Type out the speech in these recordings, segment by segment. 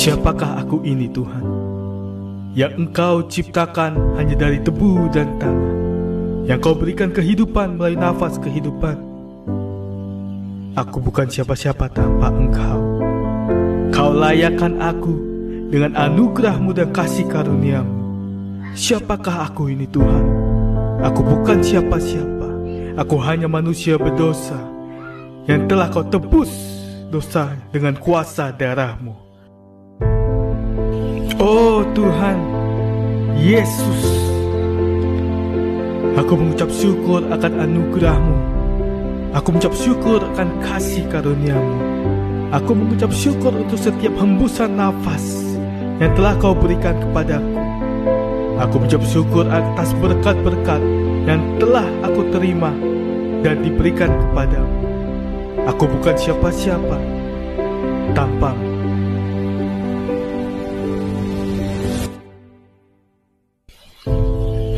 Siapakah aku ini Tuhan? Yang engkau ciptakan hanya dari debu dan tanah. Yang kau berikan kehidupan melalui nafas kehidupan. Aku bukan siapa-siapa tanpa engkau. Kau layakkan aku dengan anugerahmu dan kasih karuniamu. Siapakah aku ini Tuhan? Aku bukan siapa-siapa. Aku hanya manusia berdosa Yang telah kau tebus dosa dengan kuasa darahmu Oh Tuhan, Yesus, aku mengucap syukur akan anugerahmu. Aku mengucap syukur akan kasih karuniamu. Aku mengucap syukur untuk setiap hembusan nafas yang telah kau berikan kepadaku. Aku mengucap syukur atas berkat-berkat yang telah aku terima dan diberikan kepadamu. Aku bukan siapa-siapa tanpamu.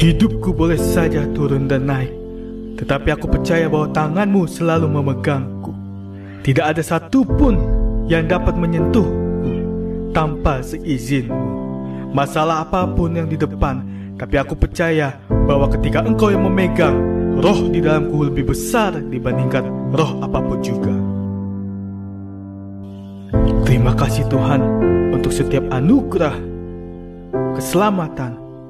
Hidupku boleh saja turun dan naik, tetapi aku percaya bahwa tanganmu selalu memegangku. Tidak ada satupun yang dapat menyentuhku tanpa seizinmu. Masalah apa pun yang di depan, tapi aku percaya bahwa ketika engkau yang memegang, roh di dalamku lebih besar dibandingkan roh apa pun juga. Terima kasih Tuhan untuk setiap anugerah, keselamatan,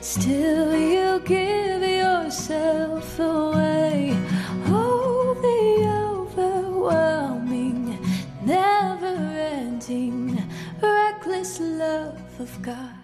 Still, you give yourself away. Oh, the overwhelming, never ending, reckless love of God.